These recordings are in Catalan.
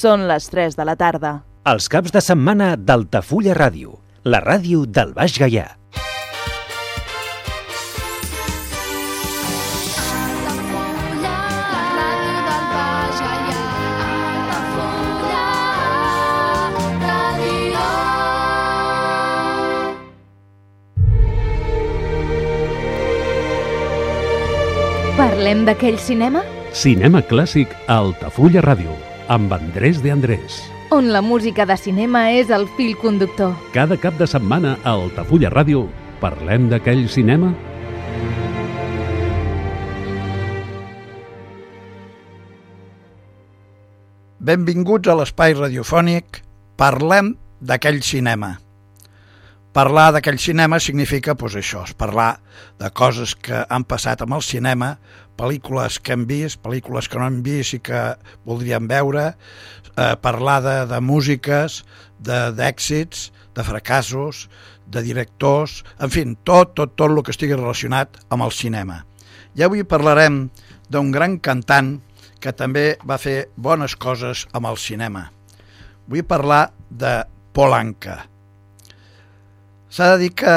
Són les 3 de la tarda. Els caps de setmana d'Altafulla Ràdio, la ràdio del Baix Gaià. Parlem d'aquell cinema Cinema clàssic a Altafulla Ràdio, amb Andrés de Andrés. on la música de cinema és el fil conductor. Cada cap de setmana a Altafulla Ràdio parlem d'aquell cinema Benvinguts a l'espai radiofònic Parlem d'aquell cinema. Parlar d'aquell cinema significa, doncs això, és parlar de coses que han passat amb el cinema, pel·lícules que hem vist, pel·lícules que no hem vist i que voldríem veure, eh, parlar de, de músiques, d'èxits, de, de fracassos, de directors, en fi, tot, tot, tot el que estigui relacionat amb el cinema. I avui parlarem d'un gran cantant que també va fer bones coses amb el cinema. Vull parlar de Paul Anka. S'ha de dir que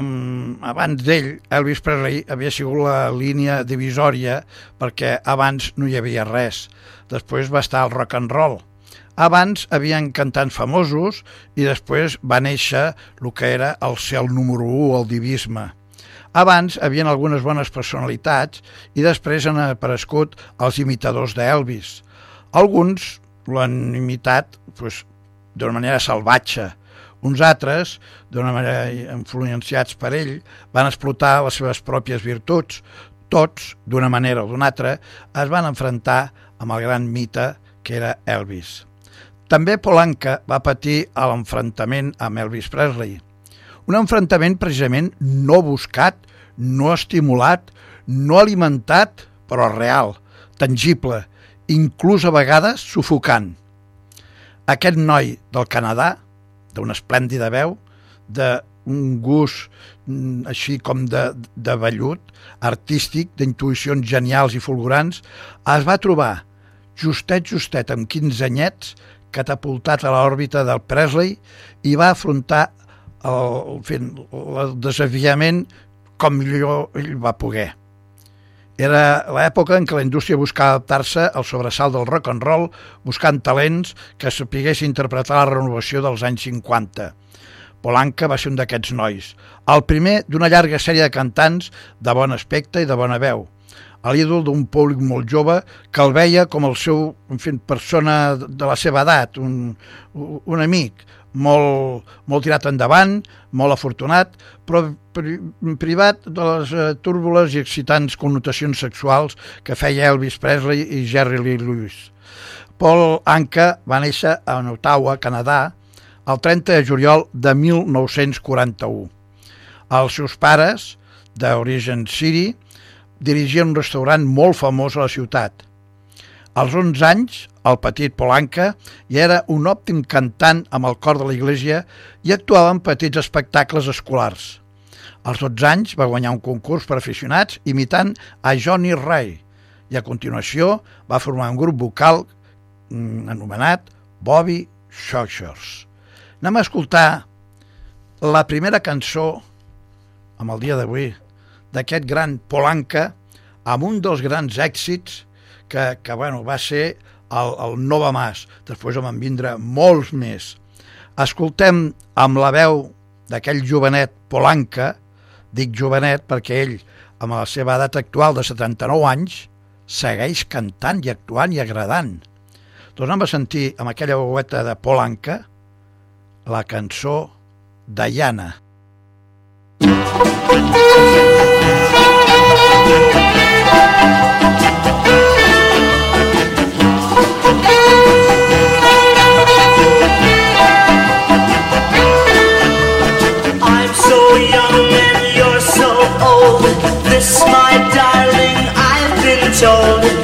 um, abans d'ell, Elvis Presley havia sigut la línia divisòria perquè abans no hi havia res. Després va estar el rock and roll. Abans havien cantants famosos i després va néixer el que era el cel número 1, el divisme. Abans havien algunes bones personalitats i després han aparegut els imitadors d'Elvis. Alguns l'han imitat doncs, d'una manera salvatge. Uns altres, d'una manera influenciats per ell, van explotar les seves pròpies virtuts. Tots, d'una manera o d'una altra, es van enfrontar amb el gran mite que era Elvis. També Polanca va patir l'enfrontament amb Elvis Presley. Un enfrontament precisament no buscat, no estimulat, no alimentat, però real, tangible, inclús a vegades sufocant. Aquest noi del Canadà, d'una esplèndida veu, d'un gust mm, així com de, de vellut, artístic, d'intuïcions genials i fulgurants, es va trobar justet, justet, amb 15 anyets, catapultat a l'òrbita del Presley i va afrontar el, fi, el desafiament com millor ell va poder. Era l'època en què la indústria buscava adaptar-se al sobresalt del rock and roll, buscant talents que sapigués interpretar la renovació dels anys 50. Polanca va ser un d'aquests nois, el primer d'una llarga sèrie de cantants de bon aspecte i de bona veu, l'ídol d'un públic molt jove que el veia com el seu en fi, persona de la seva edat, un, un amic, molt, molt tirat endavant, molt afortunat, però pri, privat de les eh, túrbules i excitants connotacions sexuals que feia Elvis Presley i Jerry Lee Lewis. Paul Anka va néixer a Ottawa, Canadà, el 30 de juliol de 1941. Els seus pares, d'origen siri, dirigien un restaurant molt famós a la ciutat. Als 11 anys, el petit Polanca ja era un òptim cantant amb el cor de la iglesia i actuava en petits espectacles escolars. Als 12 anys va guanyar un concurs per aficionats imitant a Johnny Ray i a continuació va formar un grup vocal mm, anomenat Bobby Shockers. Anem a escoltar la primera cançó amb el dia d'avui d'aquest gran Polanca amb un dels grans èxits que, que bueno, va ser el, el Nova Mas. Després en van vindre molts més. Escoltem amb la veu d'aquell jovenet Polanca, dic jovenet perquè ell, amb la seva edat actual de 79 anys, segueix cantant i actuant i agradant. Doncs anem a sentir amb aquella veueta de Polanca la cançó Diana. I'm my darling, I've been told.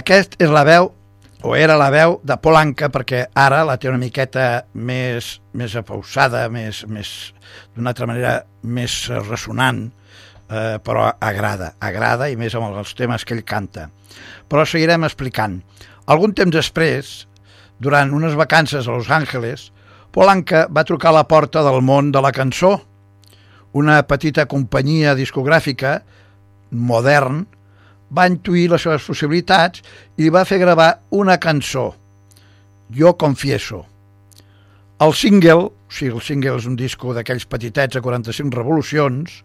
Aquest és la veu, o era la veu de Polanca, perquè ara la té una miqueta més, més apausada, més, més d'una altra manera més ressonant, eh, però agrada, agrada i més amb els temes que ell canta. Però seguirem explicant. Algun temps després, durant unes vacances a Los Angeles, Polanca va trucar a la porta del món de la cançó, una petita companyia discogràfica modern va intuir les seves possibilitats i li va fer gravar una cançó, Jo confieso. El single, o sigui, el single és un disco d'aquells petitets a 45 revolucions,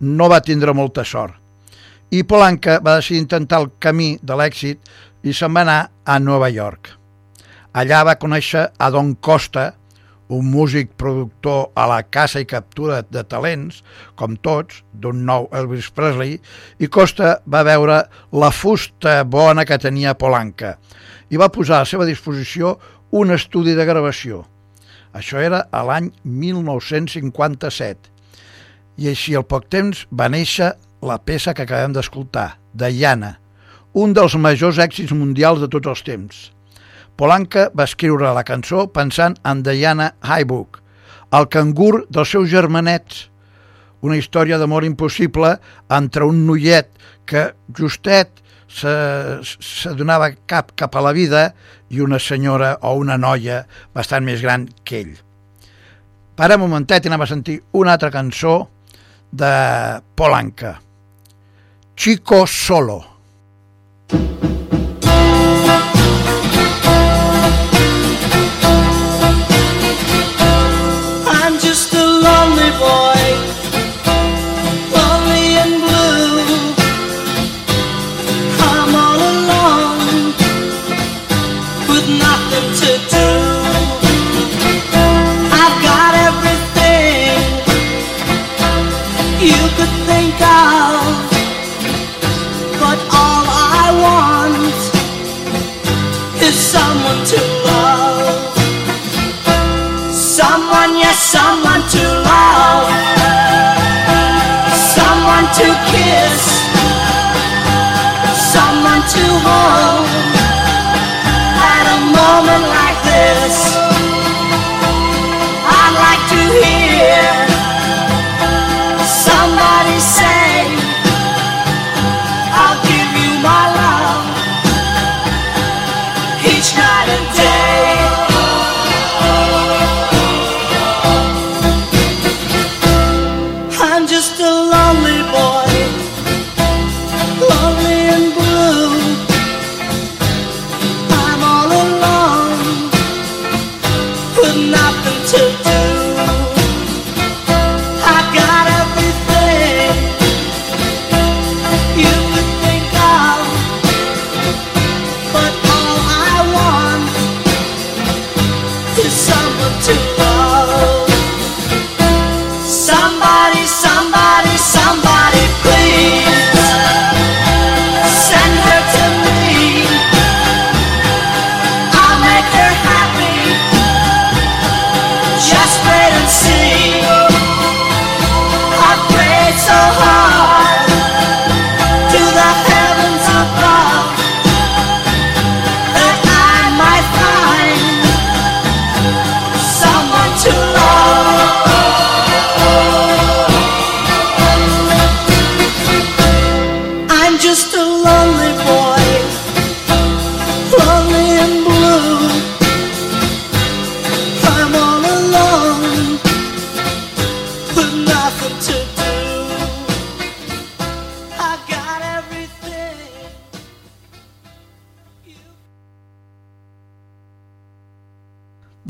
no va tindre molta sort. I Polanca va decidir intentar el camí de l'èxit i se'n va anar a Nova York. Allà va conèixer a Don Costa, un músic productor a la caça i captura de talents, com tots, d'un nou Elvis Presley, i Costa va veure la fusta bona que tenia Polanca i va posar a la seva disposició un estudi de gravació. Això era a l'any 1957. I així al poc temps va néixer la peça que acabem d'escoltar, Diana, un dels majors èxits mundials de tots els temps. Polanca va escriure la cançó pensant en Diana Haybook, el cangur dels seus germanets, una història d'amor impossible entre un noiet que justet se, se donava cap cap a la vida i una senyora o una noia bastant més gran que ell. Para un momentet i anem a sentir una altra cançó de Polanca. Chico Solo. I'm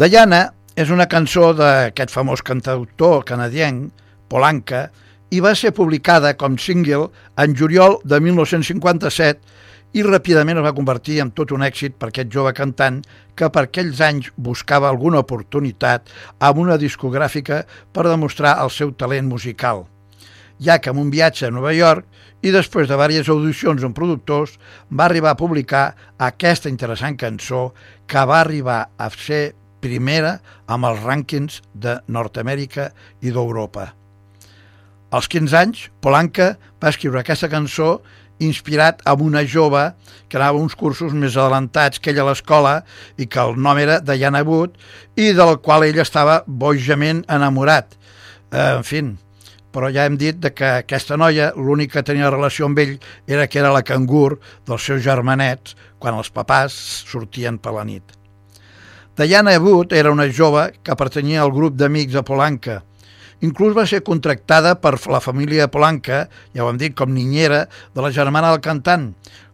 Diana és una cançó d'aquest famós cantautor canadienc, Polanca, i va ser publicada com single en juliol de 1957 i ràpidament es va convertir en tot un èxit per aquest jove cantant que per aquells anys buscava alguna oportunitat amb una discogràfica per demostrar el seu talent musical, ja que en un viatge a Nova York i després de diverses audicions amb productors va arribar a publicar aquesta interessant cançó que va arribar a ser primera amb els rànquings de Nord-Amèrica i d'Europa. Als 15 anys, Polanca va escriure aquesta cançó inspirat amb una jove que anava uns cursos més adelantats que ella a l'escola i que el nom era Diana Wood i del qual ell estava bojament enamorat. Eh, en fi, però ja hem dit de que aquesta noia l'únic que tenia relació amb ell era que era la cangur dels seus germanets quan els papàs sortien per la nit. Diana Wood era una jove que pertanyia al grup d'amics de Polanca. Inclús va ser contractada per la família Polanca, ja ho hem dit, com niñera de la germana del cantant,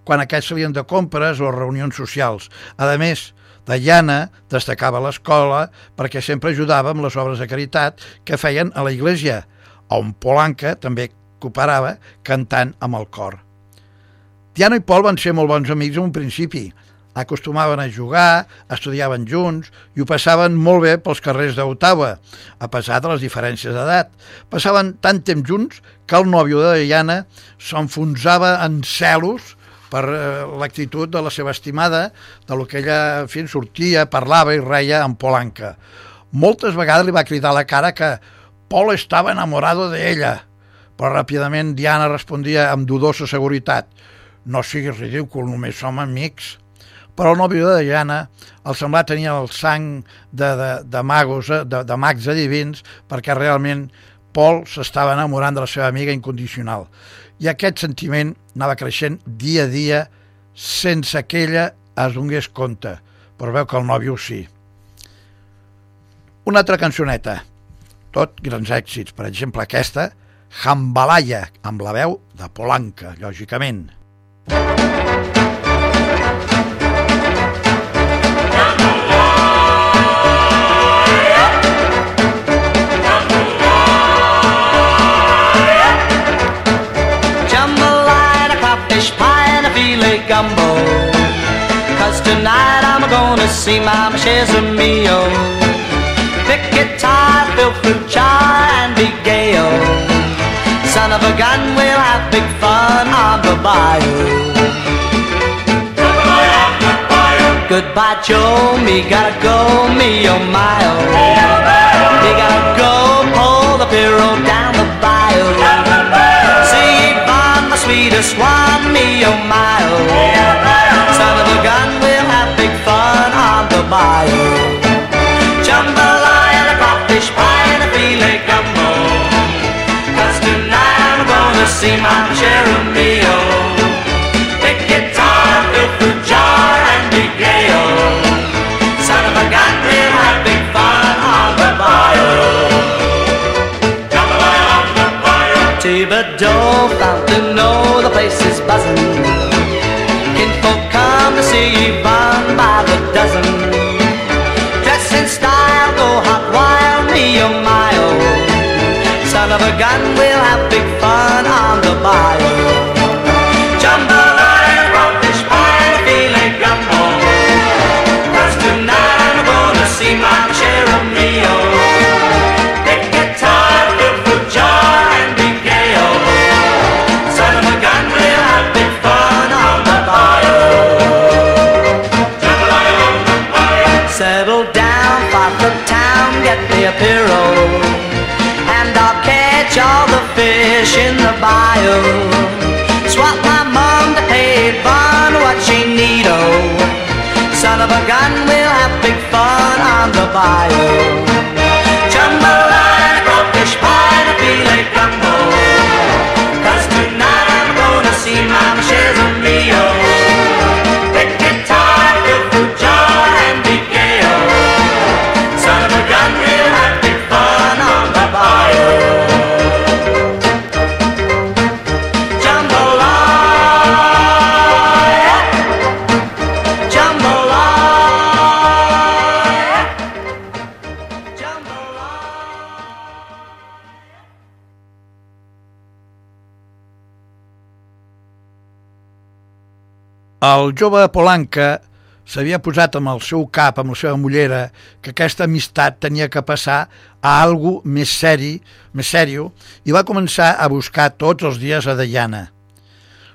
quan aquests salien de compres o reunions socials. A més, Diana destacava a l'escola perquè sempre ajudava amb les obres de caritat que feien a la iglesia, on Polanca també cooperava cantant amb el cor. Diana i Paul van ser molt bons amics en un principi. Acostumaven a jugar, estudiaven junts i ho passaven molt bé pels carrers d'Ottawa, a pesar de les diferències d'edat. Passaven tant temps junts que el nòvio de Diana s'enfonsava en celos per eh, l'actitud de la seva estimada, de lo que ella, en fi, sortia, parlava i reia amb Polanca. Moltes vegades li va cridar a la cara que Paul estava enamorado de ella, però ràpidament Diana respondia amb dudosa seguretat no siguis ridícul, només som amics. Però el nòvio de Diana el semblar tenia el sang de, de, de magos, eh, de, de mags adivins, perquè realment Paul s'estava enamorant de la seva amiga incondicional. I aquest sentiment anava creixent dia a dia sense que ella es donés compte, però veu que el nòvio sí. Una altra cançoneta, tot grans èxits, per exemple aquesta, Jambalaya, amb la veu de Polanca, lògicament. jambalaya, filet gumbo. Cause tonight I'm gonna see Mama Shares Mio. Pick guitar, fill fruit jar, and be gay Son of a gun, we'll have big fun on the bayou. Goodbye, Joe, me gotta go, me oh my oh. Me gotta go, pull the pirogue down the bayou. Sweetest one, me oh my oh. Son of a gun, we'll have big fun on the bayou. Jambalaya, the crawfish pie, and a filet gumbo. Cause tonight I'm gonna see my of. Big guitar, fill fruit jar, and big gale. Son of a gun, we'll have big fun on the bayou. Jambalaya on the bayou. Thibodeau, El jove Polanca s'havia posat amb el seu cap, amb la seva mullera, que aquesta amistat tenia que passar a algo més seri, més sèrio, i va començar a buscar tots els dies a Diana.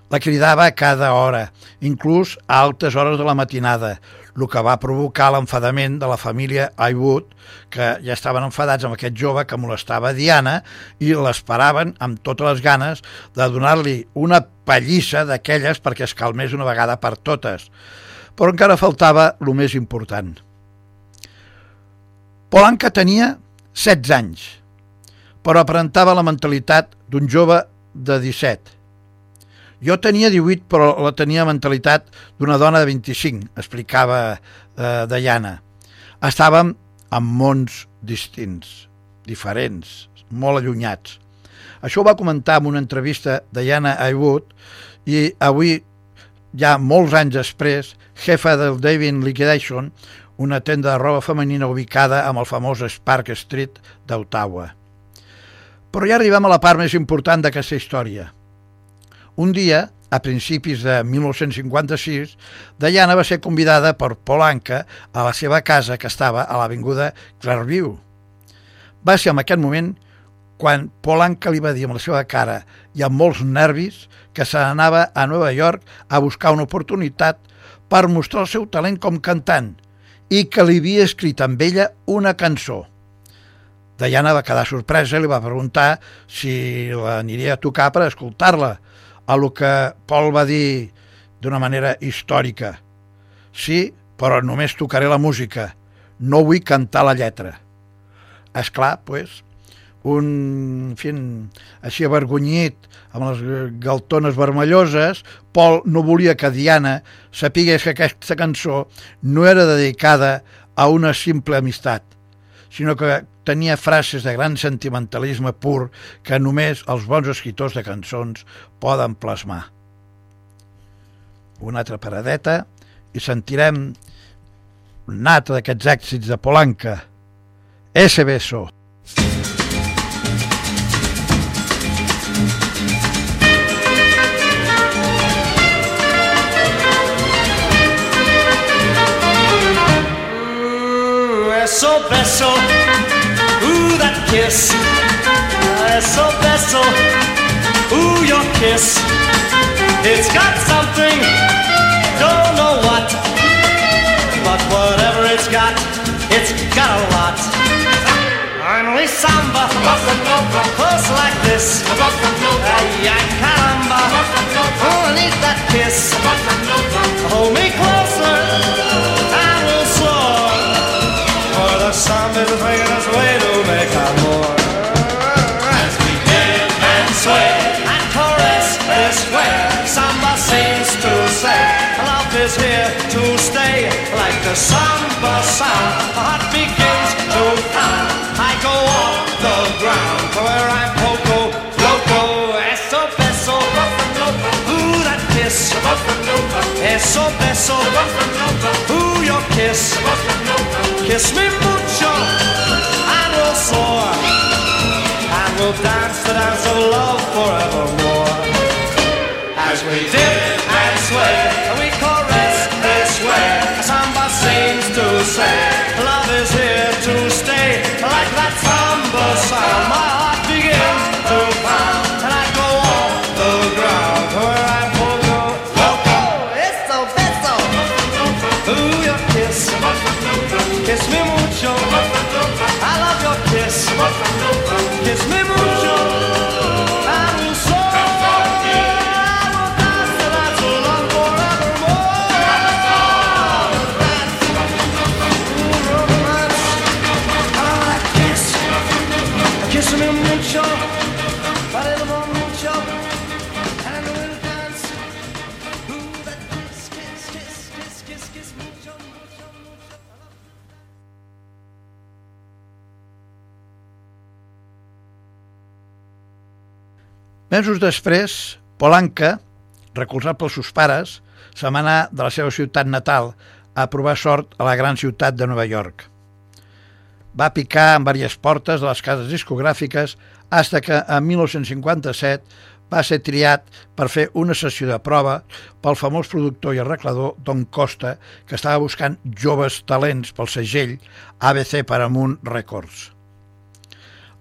La cridava cada hora, inclús a altes hores de la matinada, el que va provocar l'enfadament de la família Aywood, que ja estaven enfadats amb aquest jove que molestava Diana i l'esperaven amb totes les ganes de donar-li una pallissa d'aquelles perquè es calmés una vegada per totes. Però encara faltava el més important. Polanca tenia 16 anys, però aparentava la mentalitat d'un jove de 17. Jo tenia 18, però la tenia mentalitat d'una dona de 25, explicava eh, Diana. Estàvem en mons distints, diferents, molt allunyats. Això ho va comentar en una entrevista de Diana Aywood i avui, ja molts anys després, jefa del David Liquidation, una tenda de roba femenina ubicada amb el famós Spark Street d'Ottawa. Però ja arribem a la part més important d'aquesta història. Un dia, a principis de 1956, Diana va ser convidada per Polanca a la seva casa que estava a l'avinguda Clareview. Va ser en aquest moment quan Polanca li va dir amb la seva cara i amb molts nervis que se n'anava a Nova York a buscar una oportunitat per mostrar el seu talent com cantant i que li havia escrit amb ella una cançó. Diana va quedar sorpresa i li va preguntar si l'aniria a tocar per escoltar-la, a lo que Paul va dir d'una manera històrica. Sí, però només tocaré la música, no vull cantar la lletra. És clar, pues, un, en fi, així avergonyit, amb les galtones vermelloses, Paul no volia que Diana sapigués que aquesta cançó no era dedicada a una simple amistat, sinó que tenia frases de gran sentimentalisme pur que només els bons escriptors de cançons poden plasmar. Una altra paradeta i sentirem un altre d'aquests èxits de Polanca, Ese beso. Eso beso, that kiss. Eso beso, ooh your kiss. It's got something, don't know what, but whatever it's got, it's got a lot. Only samba, close like this. Ay, ay, caramba, oh, I need that kiss. Hold me closer, the samba is us way to make our more. As we dip and sway and caress this way, samba seems to say, love is here to stay. Like the samba sound, the heart begins to pound. I go off the ground to where I'm poco loco. Eso beso, ooh that kiss. Eso beso, ooh your kiss. Kiss me mucho. And we'll soar And we'll dance the dance of love forevermore. As we dip Mesos després, Polanca, recolzat pels seus pares, se m'anà de la seva ciutat natal a provar sort a la gran ciutat de Nova York. Va picar en diverses portes de les cases discogràfiques fins que en 1957 va ser triat per fer una sessió de prova pel famós productor i arreglador Don Costa, que estava buscant joves talents pel segell ABC Paramount Records.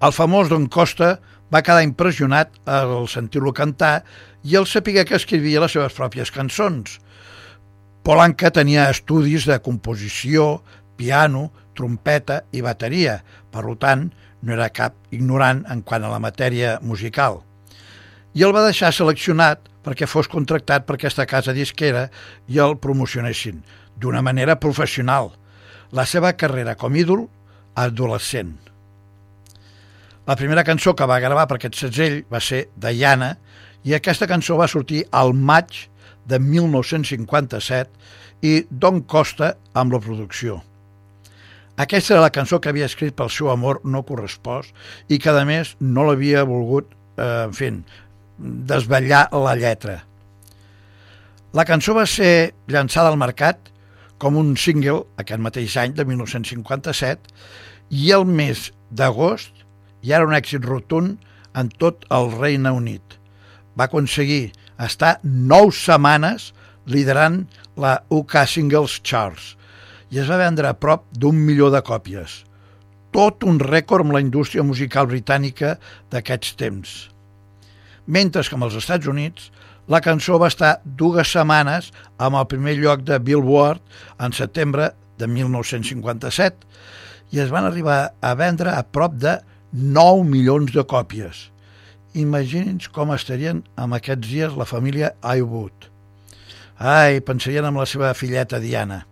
El famós Don Costa Va quedar impressionat al sentir-lo cantar i al saber que escrivia les seves pròpies cançons. Polanca tenia estudis de composició, piano, trompeta i bateria, per tant, no era cap ignorant en quant a la matèria musical. I el va deixar seleccionat perquè fos contractat per aquesta casa disquera i el promocionessin d'una manera professional. La seva carrera com ídol adolescent. La primera cançó que va gravar per aquest segell va ser Diana i aquesta cançó va sortir al maig de 1957 i Don Costa amb la producció. Aquesta era la cançó que havia escrit pel seu amor no correspost i que, a més, no l'havia volgut, eh, en fi, desvetllar la lletra. La cançó va ser llançada al mercat com un single aquest mateix any de 1957 i el mes d'agost ja era un èxit rotund en tot el Regne Unit. Va aconseguir estar nou setmanes liderant la UK Singles Charts i es va vendre a prop d'un milió de còpies. Tot un rècord amb la indústria musical britànica d'aquests temps. Mentre que als Estats Units la cançó va estar dues setmanes amb el primer lloc de Billboard en setembre de 1957 i es van arribar a vendre a prop de 9 milions de còpies. Imagini'ns com estarien en aquests dies la família Iwood. Ai, pensarien amb la seva filleta Diana.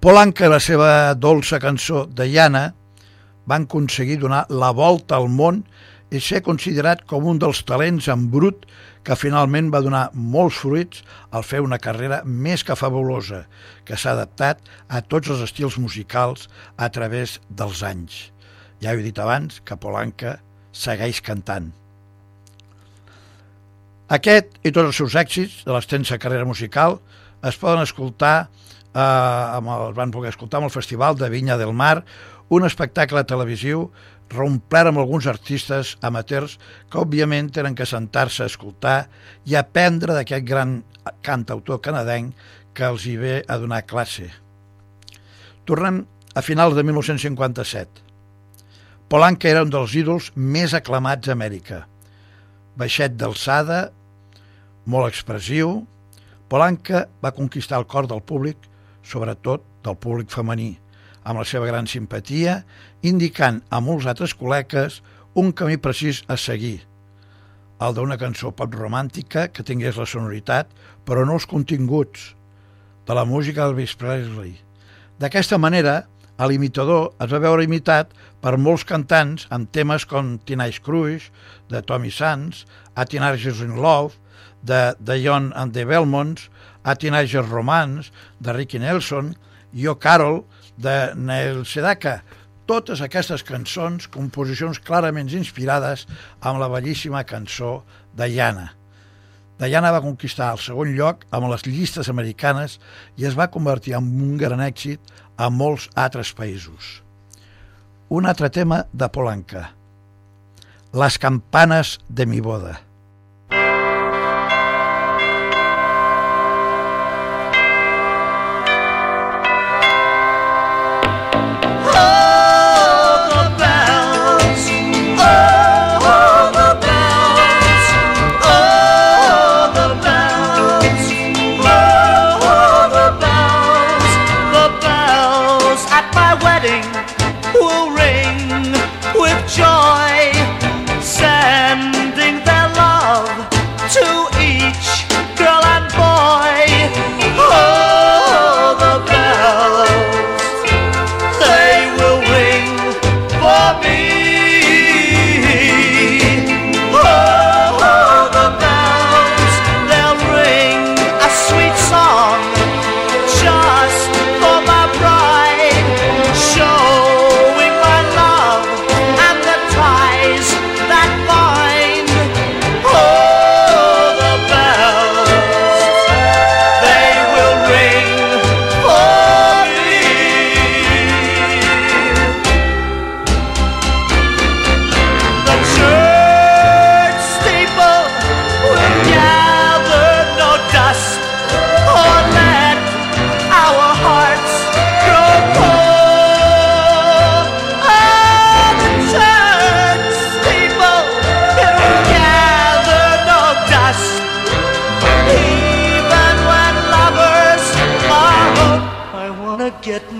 Polanca i la seva dolça cançó Diana van aconseguir donar la volta al món i ser considerat com un dels talents en brut que finalment va donar molts fruits al fer una carrera més que fabulosa, que s'ha adaptat a tots els estils musicals a través dels anys. Ja he dit abans que Polanca segueix cantant. Aquest i tots els seus èxits de l'extensa carrera musical es poden escoltar eh, amb el, van poder escoltar amb el Festival de Vinya del Mar, un espectacle televisiu reomplert amb alguns artistes amateurs que òbviament tenen que sentar-se a escoltar i aprendre d'aquest gran cantautor canadenc que els hi ve a donar classe. Tornem a finals de 1957. Polanca era un dels ídols més aclamats a Amèrica. Baixet d'alçada, molt expressiu, Polanca va conquistar el cor del públic, sobretot del públic femení, amb la seva gran simpatia, indicant a molts altres col·legues un camí precís a seguir, el d'una cançó pop romàntica que tingués la sonoritat, però no els continguts, de la música d'Elvis Presley. D'aquesta manera, l'imitador es va veure imitat per molts cantants amb temes com Teenage Cruise, de Tommy Sands, A Teenagers in Love, de Young and the Belmonts, A Teenagers Romance, de Ricky Nelson, Yo Carol, de Neil Sedaka. Totes aquestes cançons, composicions clarament inspirades amb la bellíssima cançó de Diana. Diana va conquistar el segon lloc amb les llistes americanes i es va convertir en un gran èxit a molts altres països. Un altre tema de Polanca. Les campanes de mi boda.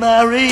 Married.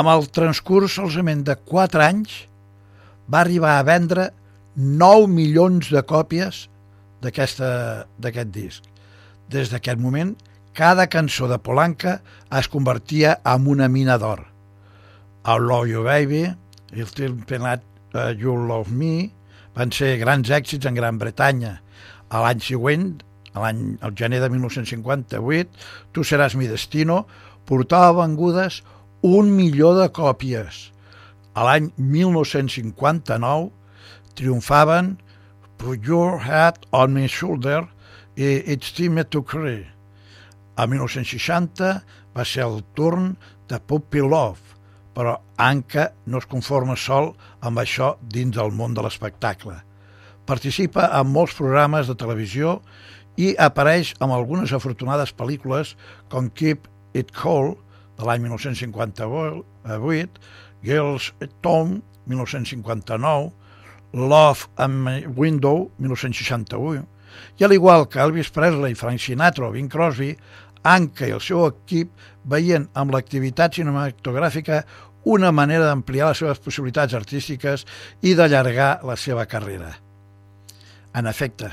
Amb el transcurs solament de 4 anys va arribar a vendre 9 milions de còpies d'aquest disc. Des d'aquest moment, cada cançó de Polanca es convertia en una mina d'or. I Love You Baby, i Still Penat uh, You Love Me van ser grans èxits en Gran Bretanya. A l'any següent, a l'any al gener de 1958, Tu seràs mi destino portava vengudes un milió de còpies. A l'any 1959 triomfaven Put Your Head on My Shoulder i It's Time to Cry. A 1960 va ser el turn de Puppy Love, però Anka no es conforma sol amb això dins del món de l'espectacle. Participa en molts programes de televisió i apareix en algunes afortunades pel·lícules com Keep It Cold, de l'any 1958, Girls Town, 1959, Love and Window, 1961, i al igual que Elvis Presley, Frank Sinatra o Bing Crosby, Anka i el seu equip veien amb l'activitat cinematogràfica una manera d'ampliar les seves possibilitats artístiques i d'allargar la seva carrera. En efecte,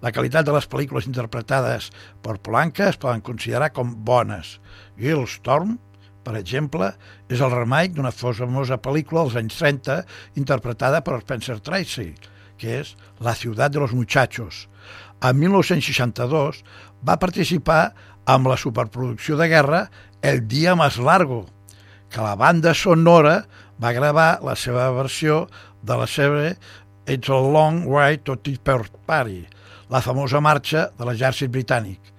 la qualitat de les pel·lícules interpretades per Polanca es poden considerar com bones. Storm, per exemple, és el remake d'una famosa pel·lícula dels anys 30 interpretada per Spencer Tracy, que és La ciutat de los muchachos. En 1962 va participar amb la superproducció de guerra El dia más largo, que la banda sonora va gravar la seva versió de la sèrie It's a Long Way to Tea Party, la famosa marxa de l'exèrcit britànic.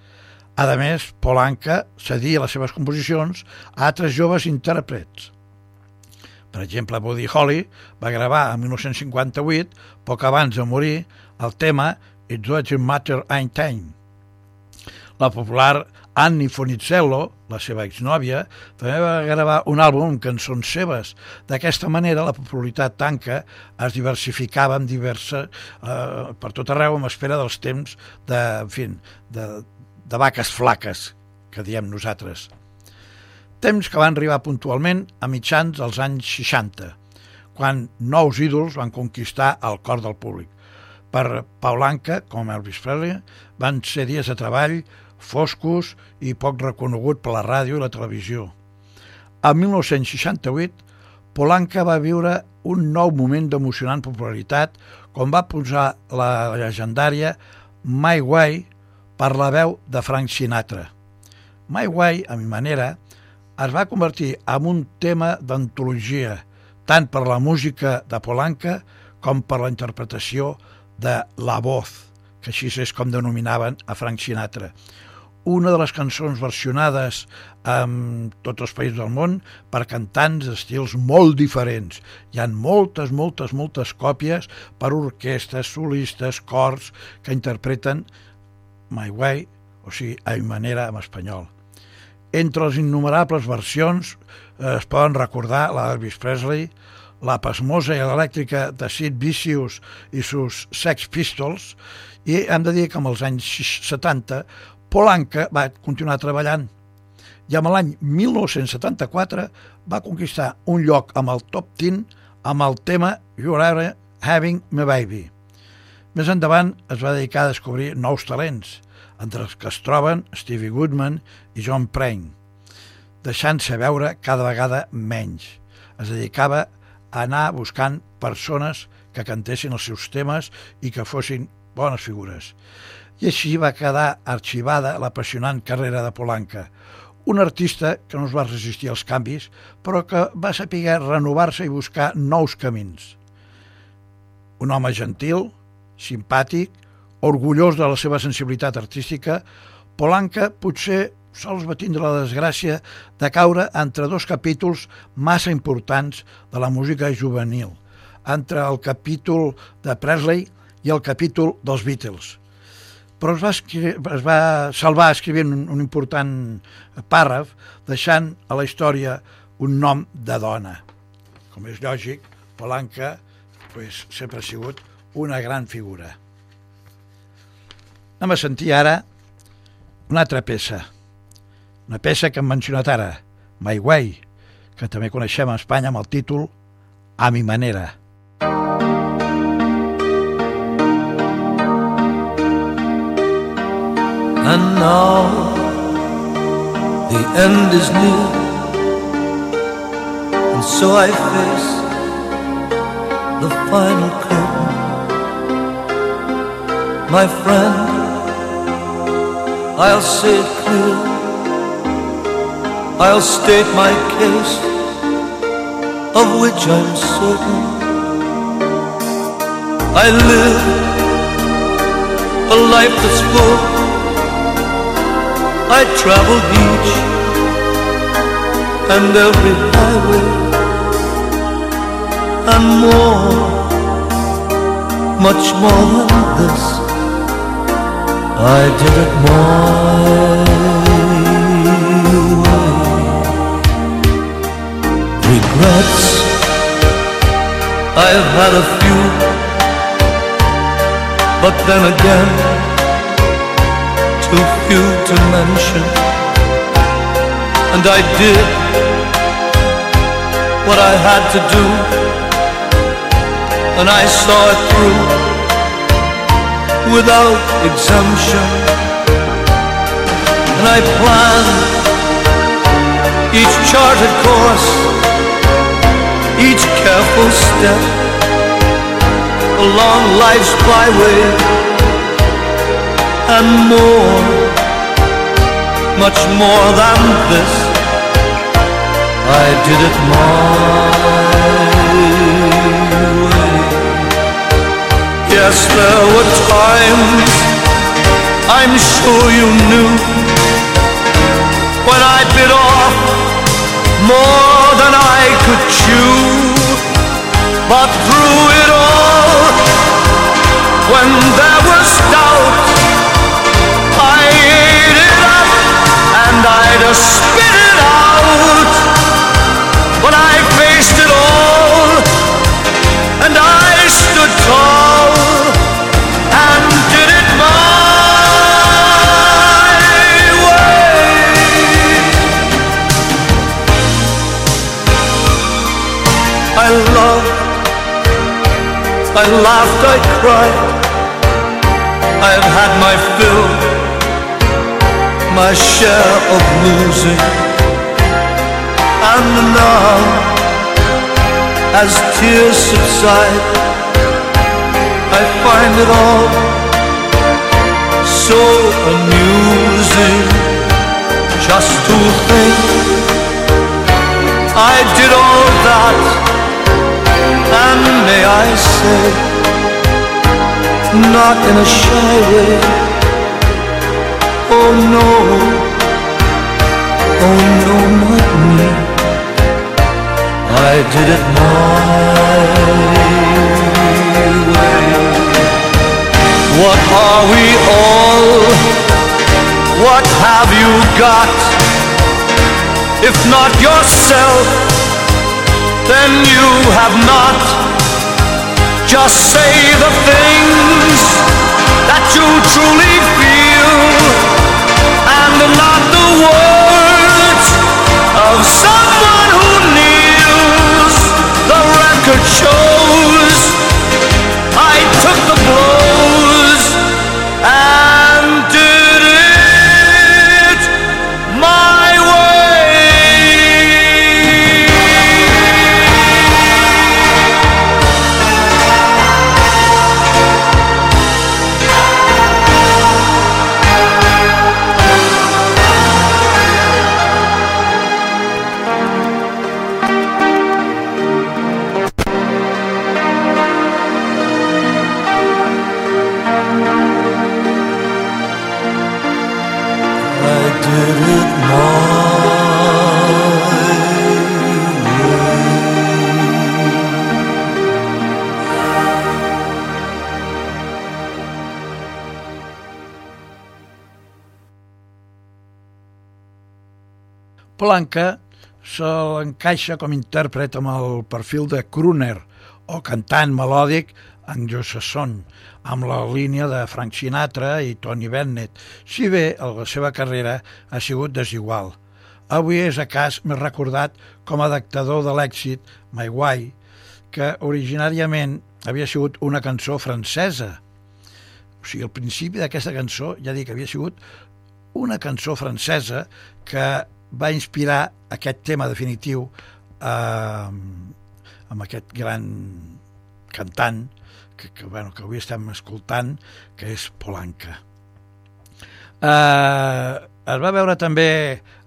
A més, Polanca cedia les seves composicions a altres joves intèrprets. Per exemple, Buddy Holly va gravar en 1958, poc abans de morir, el tema It Doesn't Matter Ain't Time. La popular Annie Fonicello, la seva exnòvia, també va gravar un àlbum amb cançons seves. D'aquesta manera, la popularitat tanca es diversificava en diversa, eh, per tot arreu, amb espera dels temps de, en fi, de, de vaques flaques, que diem nosaltres. Temps que van arribar puntualment a mitjans dels anys 60, quan nous ídols van conquistar el cor del públic. Per Paulanca, com Elvis Presley, van ser dies de treball foscos i poc reconegut per la ràdio i la televisió. En 1968, Polanca va viure un nou moment d'emocionant popularitat quan va posar la legendària My Way per la veu de Frank Sinatra. My Way, a mi manera, es va convertir en un tema d'antologia, tant per la música de Polanca com per la interpretació de La Voz, que així és com denominaven a Frank Sinatra una de les cançons versionades en tots els països del món per cantants d'estils molt diferents. Hi han moltes, moltes, moltes còpies per orquestes, solistes, cors que interpreten My Way, o sigui, a mi manera en espanyol. Entre les innumerables versions eh, es poden recordar la d'Elvis Presley, la pasmosa i elèctrica de Sid Vicious i sus Sex Pistols, i hem de dir que en els anys 70 Polanca va continuar treballant i amb l'any 1974 va conquistar un lloc amb el top 10 amb el tema You're Having My Baby. Més endavant es va dedicar a descobrir nous talents, entre els que es troben Stevie Goodman i John Prine, deixant-se veure cada vegada menys. Es dedicava a anar buscant persones que cantessin els seus temes i que fossin bones figures. I així va quedar arxivada l'apassionant carrera de Polanca, un artista que no es va resistir als canvis, però que va saber renovar-se i buscar nous camins. Un home gentil, simpàtic, orgullós de la seva sensibilitat artística, Polanca potser sols va tindre la desgràcia de caure entre dos capítols massa importants de la música juvenil, entre el capítol de Presley i el capítol dels Beatles. Però es va, es va salvar escrivint un, un important pàrraf, deixant a la història un nom de dona. Com és lògic, Polanca pues, sempre ha sigut una gran figura. Anem a sentir ara una altra peça. Una peça que hem mencionat ara, My Way, que també coneixem a Espanya amb el títol A mi manera. And now the end is near, and so I face the final curtain. My friend, I'll say it clear, I'll state my case, of which I'm certain. I live a life that's full. I traveled each and every highway and more, much more than this. I did it my way. Regrets, I've had a few, but then again too few to mention. And I did what I had to do, and I saw it through without exemption. And I plan each charted course, each careful step along life's byway and more, much more than this. I did it my Yes, there were times I'm sure you knew when I bit off more than I could chew. But through it all, when there was doubt, I ate it up and I'd spit it out. I laughed, I cried. I've had my fill, my share of losing. And now, as tears subside, I find it all so amusing just to think I did all that, and may I say, not in a shy way. Oh no, oh no, not me. I did it my way. What are we all? What have you got? If not yourself, then you have not. Just say the things that you truly feel and not Polanca se l'encaixa com intèrpret amb el perfil de crooner o cantant melòdic anglosasson, amb la línia de Frank Sinatra i Tony Bennett, si bé la seva carrera ha sigut desigual. Avui és a cas més recordat com a dictador de l'èxit My Way, que originàriament havia sigut una cançó francesa. O sigui, al principi d'aquesta cançó ja dic que havia sigut una cançó francesa que va inspirar aquest tema definitiu eh, amb aquest gran cantant que, que, bueno, que avui estem escoltant, que és Polanca. Eh, es va veure també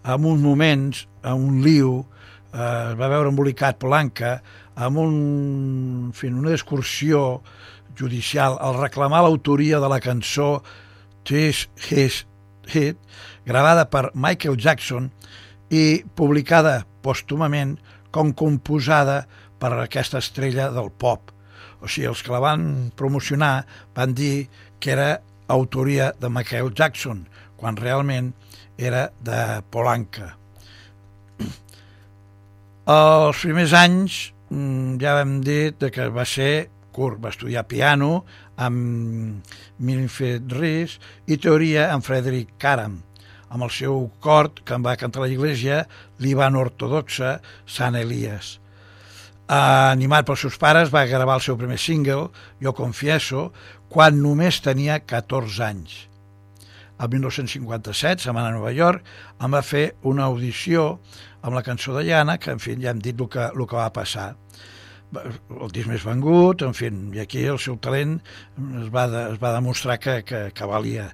en uns moments, en un liu, eh, es va veure embolicat Polanca amb un, en fi, una excursió judicial al reclamar l'autoria de la cançó This His Hit, gravada per Michael Jackson i publicada pòstumament com composada per aquesta estrella del pop. O sigui, els que la van promocionar van dir que era autoria de Michael Jackson, quan realment era de Polanca. Els primers anys mm, ja vam dir que va ser curt, va estudiar piano amb Milfred Rhys i teoria amb Frederick Karam, amb el seu cort que en va cantar a l'església l'Ivan Ortodoxa Sant Elias. Animat pels seus pares, va gravar el seu primer single, Jo Confieso, quan només tenia 14 anys. El 1957 se'n a Nova York, em va fer una audició amb la cançó de Llana, que en fi ja hem dit el que, el que va passar. El disc més vengut, en fi, i aquí el seu talent es va, de, es va demostrar que, que, que valia.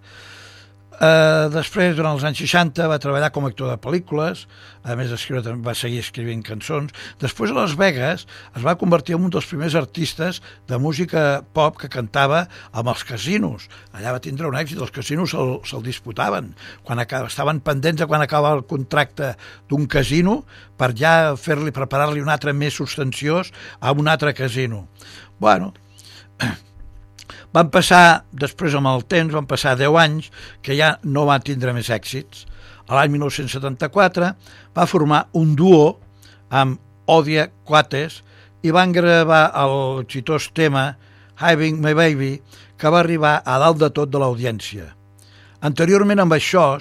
Uh, després, durant els anys 60, va treballar com a actor de pel·lícules, a més d'escriure, també va seguir escrivint cançons. Després, a Las Vegas, es va convertir en un dels primers artistes de música pop que cantava amb els casinos. Allà va tindre un èxit, els casinos se'l se disputaven. Quan acaba, estaven pendents de quan acaba el contracte d'un casino per ja fer-li, preparar-li un altre més substanciós a un altre casino. Bueno, van passar, després amb el temps, van passar 10 anys que ja no van tindre més èxits. A l'any 1974 va formar un duo amb Odia Quates i van gravar el xitós tema Having My Baby que va arribar a dalt de tot de l'audiència. Anteriorment amb això,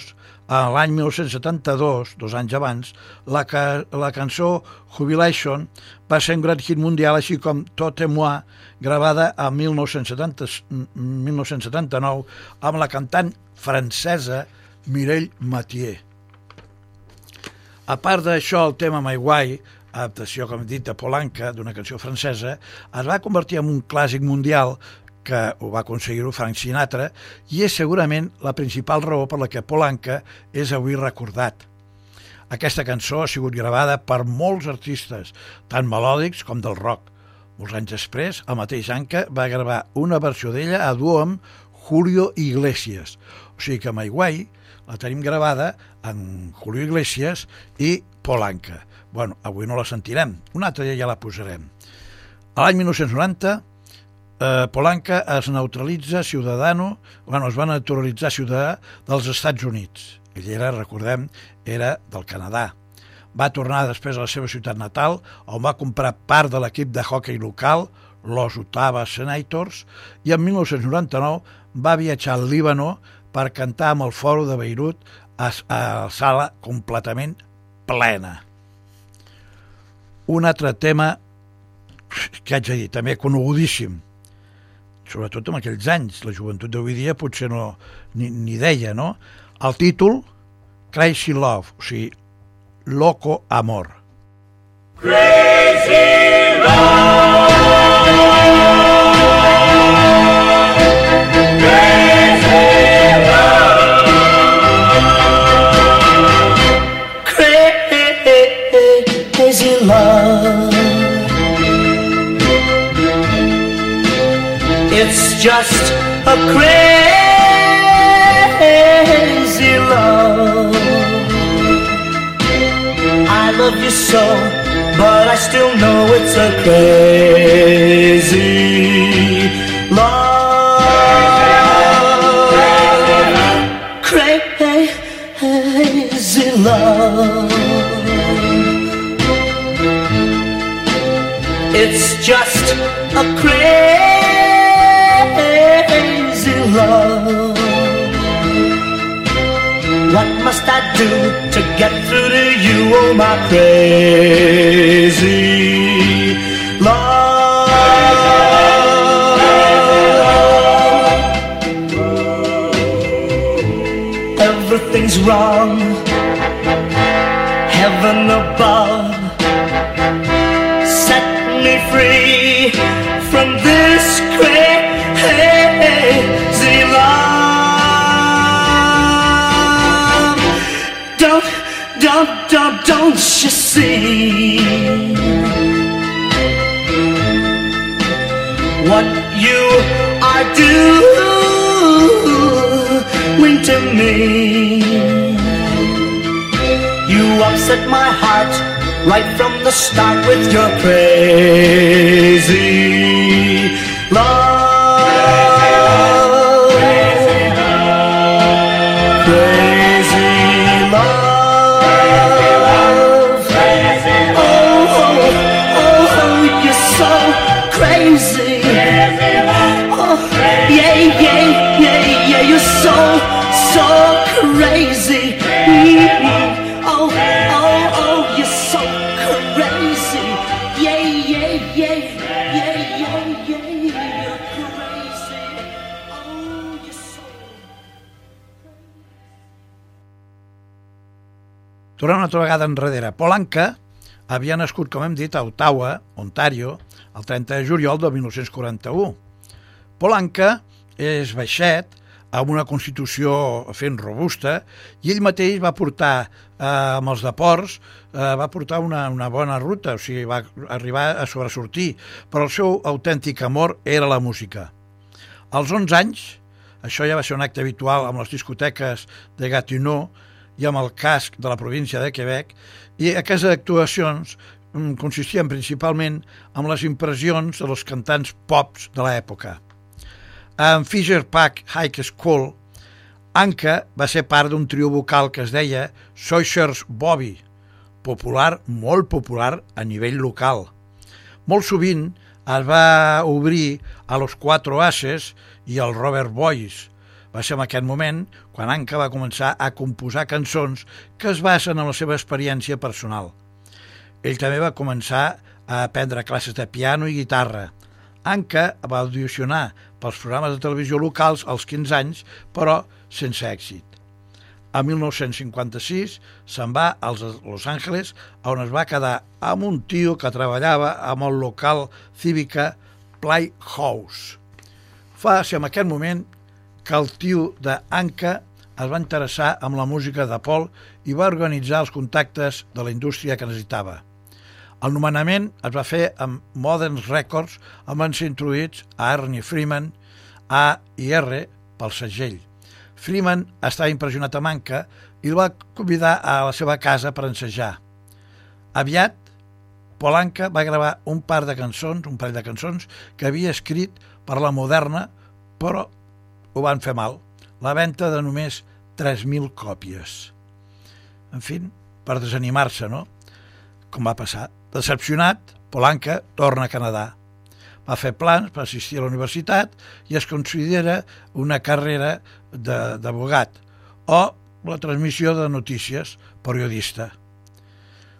a l'any 1972, dos anys abans, la, ca la cançó Jubilation va ser un gran hit mundial, així com Tot et moi, gravada a 1970, 1979 amb la cantant francesa Mireille Mathieu. A part d'això, el tema My Way, adaptació, com he dit, de Polanca, d'una cançó francesa, es va convertir en un clàssic mundial que ho va aconseguir-ho Frank Sinatra, i és segurament la principal raó per la que Polanca és avui recordat. Aquesta cançó ha sigut gravada per molts artistes, tant melòdics com del rock. Molts anys després, el mateix Anca va gravar una versió d'ella a duo amb Julio Iglesias. O sigui que Way la tenim gravada en Julio Iglesias i Polanca. Bueno, avui no la sentirem, un altre dia ja la posarem. A l'any 1990, eh, Polanca es neutralitza ciudadano, bueno, es va naturalitzar ciutadà dels Estats Units. Ell era, recordem, era del Canadà. Va tornar després a la seva ciutat natal, on va comprar part de l'equip de hockey local, los Ottawa Senators, i en 1999 va viatjar al Líbano per cantar amb el foro de Beirut a, a sala completament plena. Un altre tema què haig de dir, també conegudíssim, sobretot en aquells anys, la joventut d'avui dia potser no ni, ni deia, no? El títol, Crazy Love, o sigui, Loco Amor. Crazy just a crazy love. I love you so, but I still know it's a crazy love. Crazy love. It's just a crazy I do to get through to you, oh my crazy love? Everything's wrong, heaven above set me free from this crazy what you are doing to me? You upset my heart right from the start with your crazy yeah, you're so, so crazy. Mhm. Oh, oh, oh, you're so crazy. Yeah, yeah, yeah, you're crazy. Oh, so. Tornem una altra vegada enrere. Polanca havia nascut, com hem dit, a Ottawa, Ontario, el 30 de juliol de 1941. Polanca és baixet, amb una constitució fent robusta, i ell mateix va portar, eh, amb els deports, eh, va portar una, una bona ruta, o sigui, va arribar a sobresortir, però el seu autèntic amor era la música. Als 11 anys, això ja va ser un acte habitual amb les discoteques de Gatineau i amb el casc de la província de Quebec, i aquestes actuacions mm, consistien principalment en les impressions de los cantants pops de l'època. En Fisher Park High School, Anka va ser part d'un trio vocal que es deia Sawyer's Bobby, popular, molt popular a nivell local. Molt sovint es va obrir a los Cuatro Ases i al Robert Boys. Va ser en aquest moment quan Anka va començar a composar cançons que es basen en la seva experiència personal. Ell també va començar a aprendre classes de piano i guitarra. Anka va audicionar pels programes de televisió locals als 15 anys, però sense èxit. A 1956 se'n va als Los Angeles, on es va quedar amb un tio que treballava amb el local cívica Playhouse. Fa ser en aquest moment que el tio d'Anka es va interessar amb la música de Paul i va organitzar els contactes de la indústria que necessitava. El nomenament es va fer amb Modern Records van ser introduïts a Ernie Freeman, A i R pel segell. Freeman estava impressionat amb Anka i el va convidar a la seva casa per ensejar. Aviat, Polanca va gravar un par de cançons, un parell de cançons, que havia escrit per la moderna, però ho van fer mal. La venda de només 3.000 còpies. En fi, per desanimar-se, no? Com va passar. Decepcionat, Polanca torna a Canadà. Va fer plans per assistir a la universitat i es considera una carrera d'abogat o la transmissió de notícies, periodista.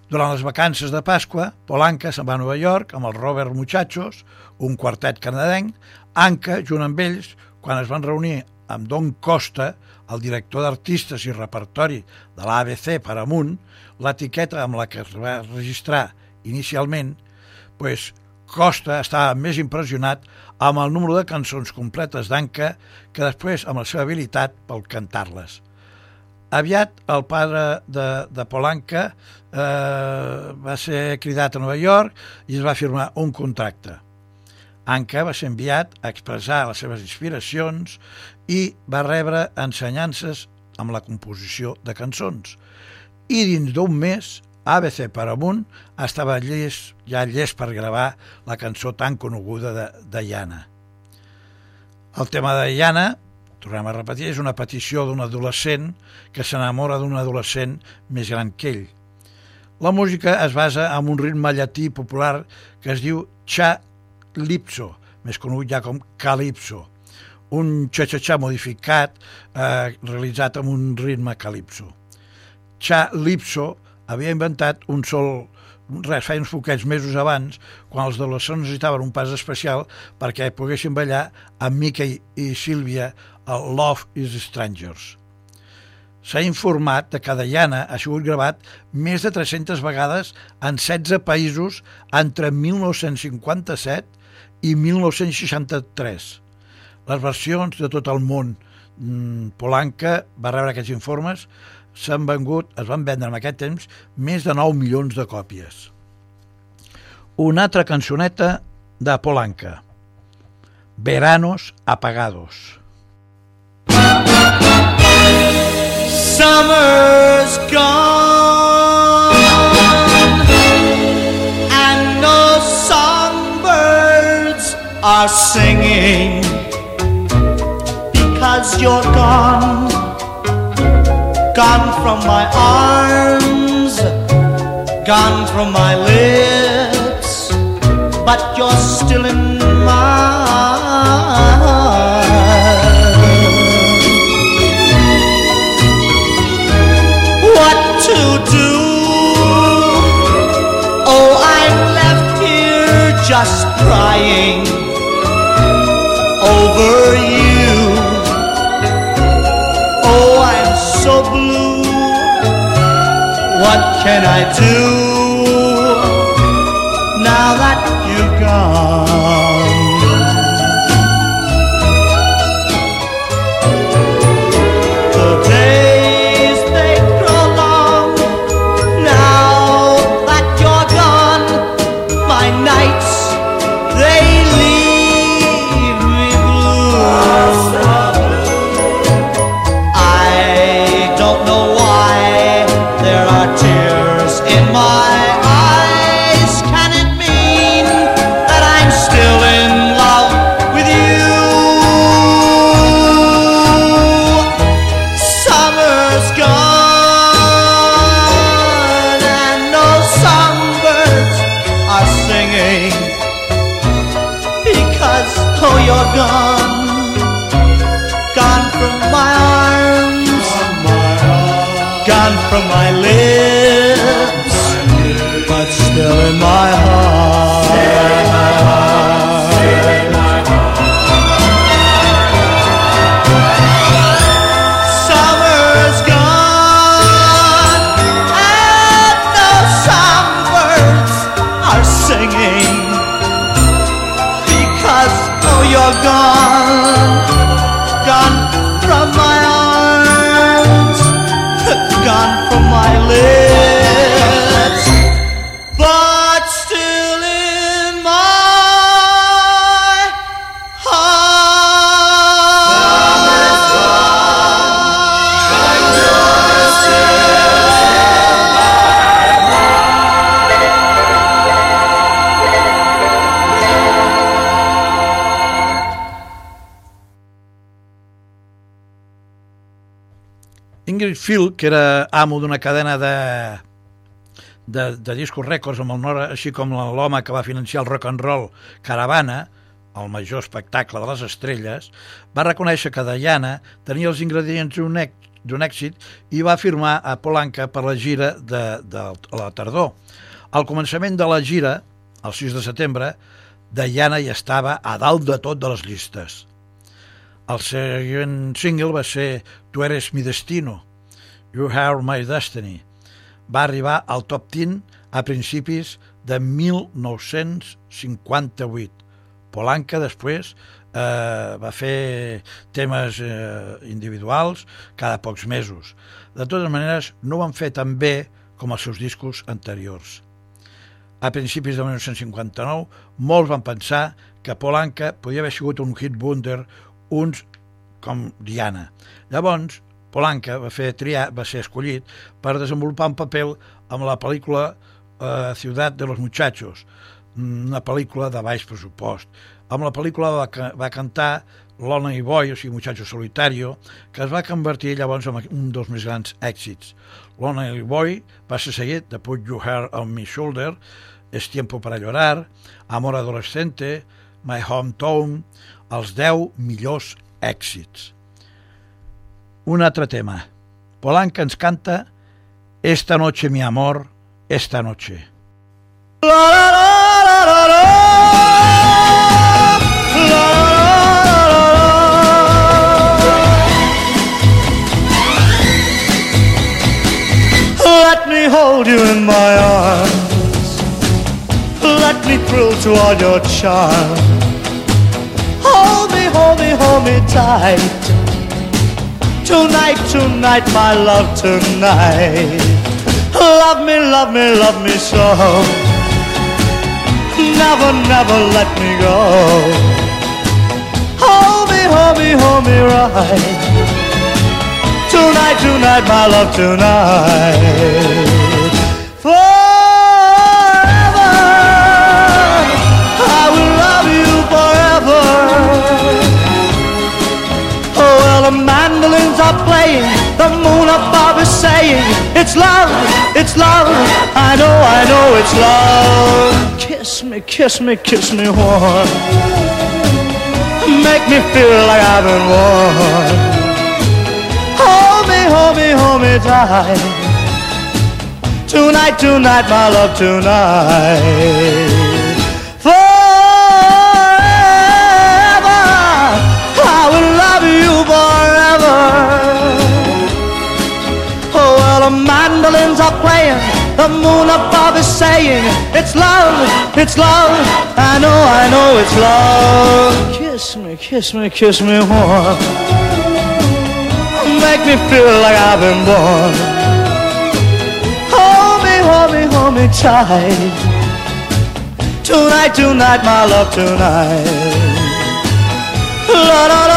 Durant les vacances de Pasqua, Polanca se'n va a Nova York amb el Robert Muchachos, un quartet canadenc, Anca, junt amb ells, quan es van reunir amb Don Costa, el director d'artistes i repertori de l'ABC Paramount, l'etiqueta amb la que es va registrar inicialment, pues, Costa estava més impressionat amb el número de cançons completes d'Anca que després amb la seva habilitat pel cantar-les. Aviat el pare de, de Polanca eh, va ser cridat a Nova York i es va firmar un contracte. Anca va ser enviat a expressar les seves inspiracions i va rebre ensenyances amb la composició de cançons. I dins d'un mes, ABC Paramount estava llest, ja llest per gravar la cançó tan coneguda de Diana. El tema de Diana, tornem a repetir, és una petició d'un adolescent que s'enamora d'un adolescent més gran que ell. La música es basa en un ritme llatí popular que es diu cha-lipso, més conegut ja com calipso, un xa-xa-xa modificat eh, realitzat amb un ritme calipso. Cha-lipso havia inventat un sol res, feia uns poquets mesos abans, quan els adolescents necessitaven un pas especial perquè poguessin ballar amb Mickey i Sílvia al Love is Strangers. S'ha informat que Diana ha sigut gravat més de 300 vegades en 16 països entre 1957 i 1963. Les versions de tot el món mm, Polanca va rebre aquests informes s'han vengut, es van vendre en aquest temps més de 9 milions de còpies. Una altra cançoneta de Polanca. Veranos apagados. Summer's gone and no songbirds are singing because you're gone, gone from my arms, gone from my lips, but you're still in my what to do. Oh, I'm left here just crying over you. What can I do now that you've gone? Ingrid Phil, que era amo d'una cadena de, de, de discos rècords amb el nord, així com l'home que va financiar el rock and roll Caravana, el major espectacle de les estrelles, va reconèixer que Diana tenia els ingredients d'un èxit i va firmar a Polanca per la gira de, de la tardor. Al començament de la gira, el 6 de setembre, Diana ja estava a dalt de tot de les llistes. El següent single va ser Tu eres mi destino, You are my destiny. Va arribar al top 10 a principis de 1958. Polanca després eh, va fer temes eh, individuals cada pocs mesos. De totes maneres, no van fer tan bé com els seus discos anteriors. A principis de 1959, molts van pensar que Polanca podia haver sigut un hit wonder, uns com Diana. Llavors, Polanca va, fer triar, va ser escollit per desenvolupar un paper amb la pel·lícula eh, Ciutat de los Muchachos, una pel·lícula de baix pressupost. Amb la pel·lícula va, va cantar Lonely Boy, o sigui, Muchacho Solitario, que es va convertir llavors en un dels més grans èxits. Lonely Boy va ser seguit de Put Your Hair on My Shoulder, Es Tiempo para Llorar, Amor Adolescente, My Hometown, els 10 millors èxits. Un altre tema. Polanca ens canta Esta noche, mi amor, esta noche. Let me hold you in my arms. Let me thrill to all your charm. Hold me, hold me, hold me tight. Tonight, tonight, my love, tonight. Love me, love me, love me so. Never, never let me go. Hold me, hold me, hold me right. Tonight, tonight, my love, tonight. Above is saying, It's love, it's love, I know, I know it's love. Kiss me, kiss me, kiss me warm. Make me feel like I've been warm. Hold me, hold me, hold me tight. Tonight, tonight, my love, tonight. Mandolins are playing, the moon above is saying, It's love, it's love, I know, I know it's love. Kiss me, kiss me, kiss me warm make me feel like I've been born. Hold me, hold me, hold me tight. Tonight, tonight, my love, tonight. La la la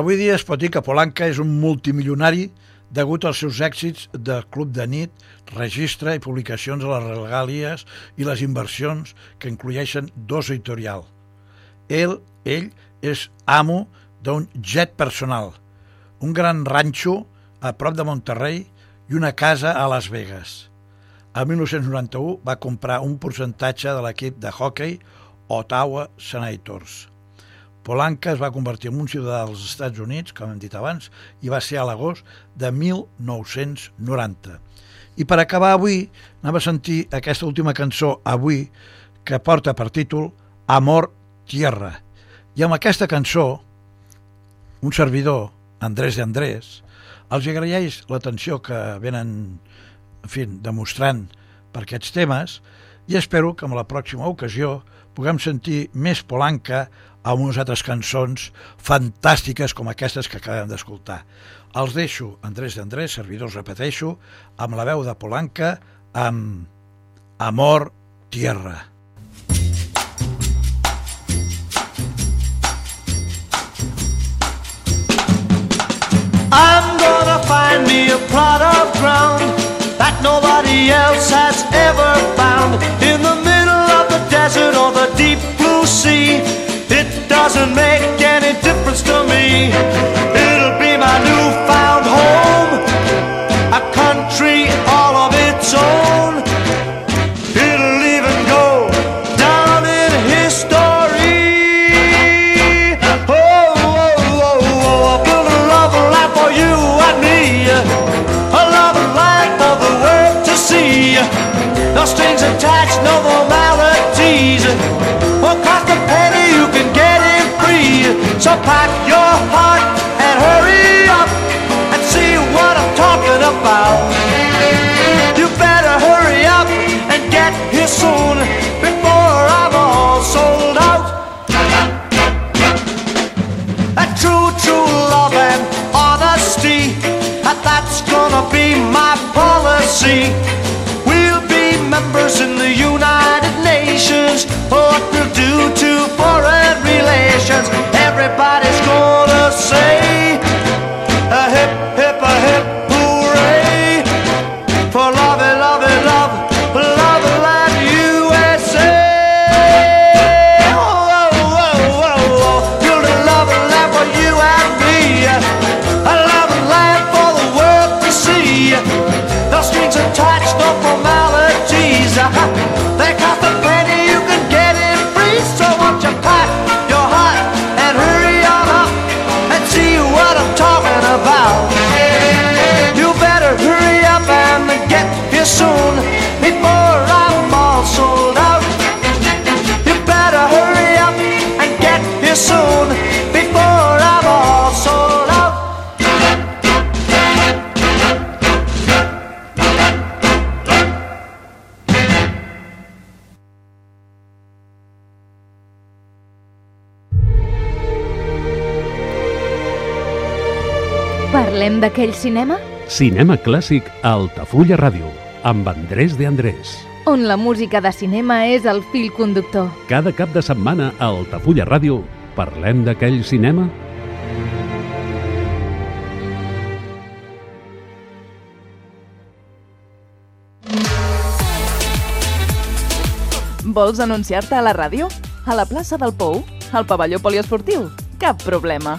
Avui dia es pot dir que Polanca és un multimilionari degut als seus èxits de club de nit, registre i publicacions a les regàlies i les inversions que inclueixen dos editorial. Ell, ell és amo d'un jet personal, un gran ranxo a prop de Monterrey i una casa a Las Vegas. El 1991 va comprar un percentatge de l'equip de hockey Ottawa Senators. Polanca es va convertir en un ciutadà dels Estats Units, com hem dit abans, i va ser a l'agost de 1990. I per acabar avui, anava a sentir aquesta última cançó avui, que porta per títol Amor Tierra. I amb aquesta cançó, un servidor, Andrés de Andrés, els agraeix l'atenció que venen en fi, demostrant per aquests temes i espero que en la pròxima ocasió puguem sentir més Polanca amb unes altres cançons fantàstiques com aquestes que acabem d'escoltar. Els deixo, Andrés d'Andrés, servidors, repeteixo, amb la veu de Polanca, amb Amor Tierra. I'm gonna find me a plot of ground that nobody else has ever found in the middle of the desert or the deep blue sea. It doesn't make any difference to me. It'll be my newfound home, a country all of its own. So pack your heart and hurry up and see what I'm talking about. You better hurry up and get here soon before I'm all sold out. A true, true love and honesty, and that's gonna be my policy. We'll be members in the United Nations. What we'll do to foreign relations, everybody's gonna say d'aquell cinema Cinema clàssic a Altafulla Ràdio, amb Andrés de Andrés. on la música de cinema és el fil conductor. Cada cap de setmana a Altafulla Ràdio parlem d'aquell cinema Vols anunciar-te a la ràdio? A la plaça del Pou? Al pavelló poliesportiu? Cap problema.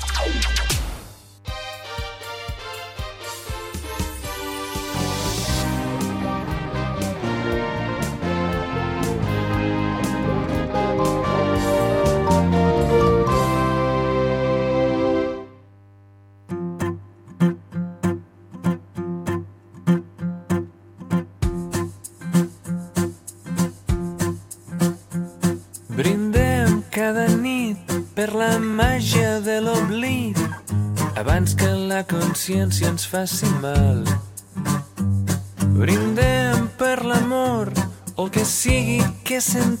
Consciència ens faci mal. Brindem per l'amor o el que sigui que sentim.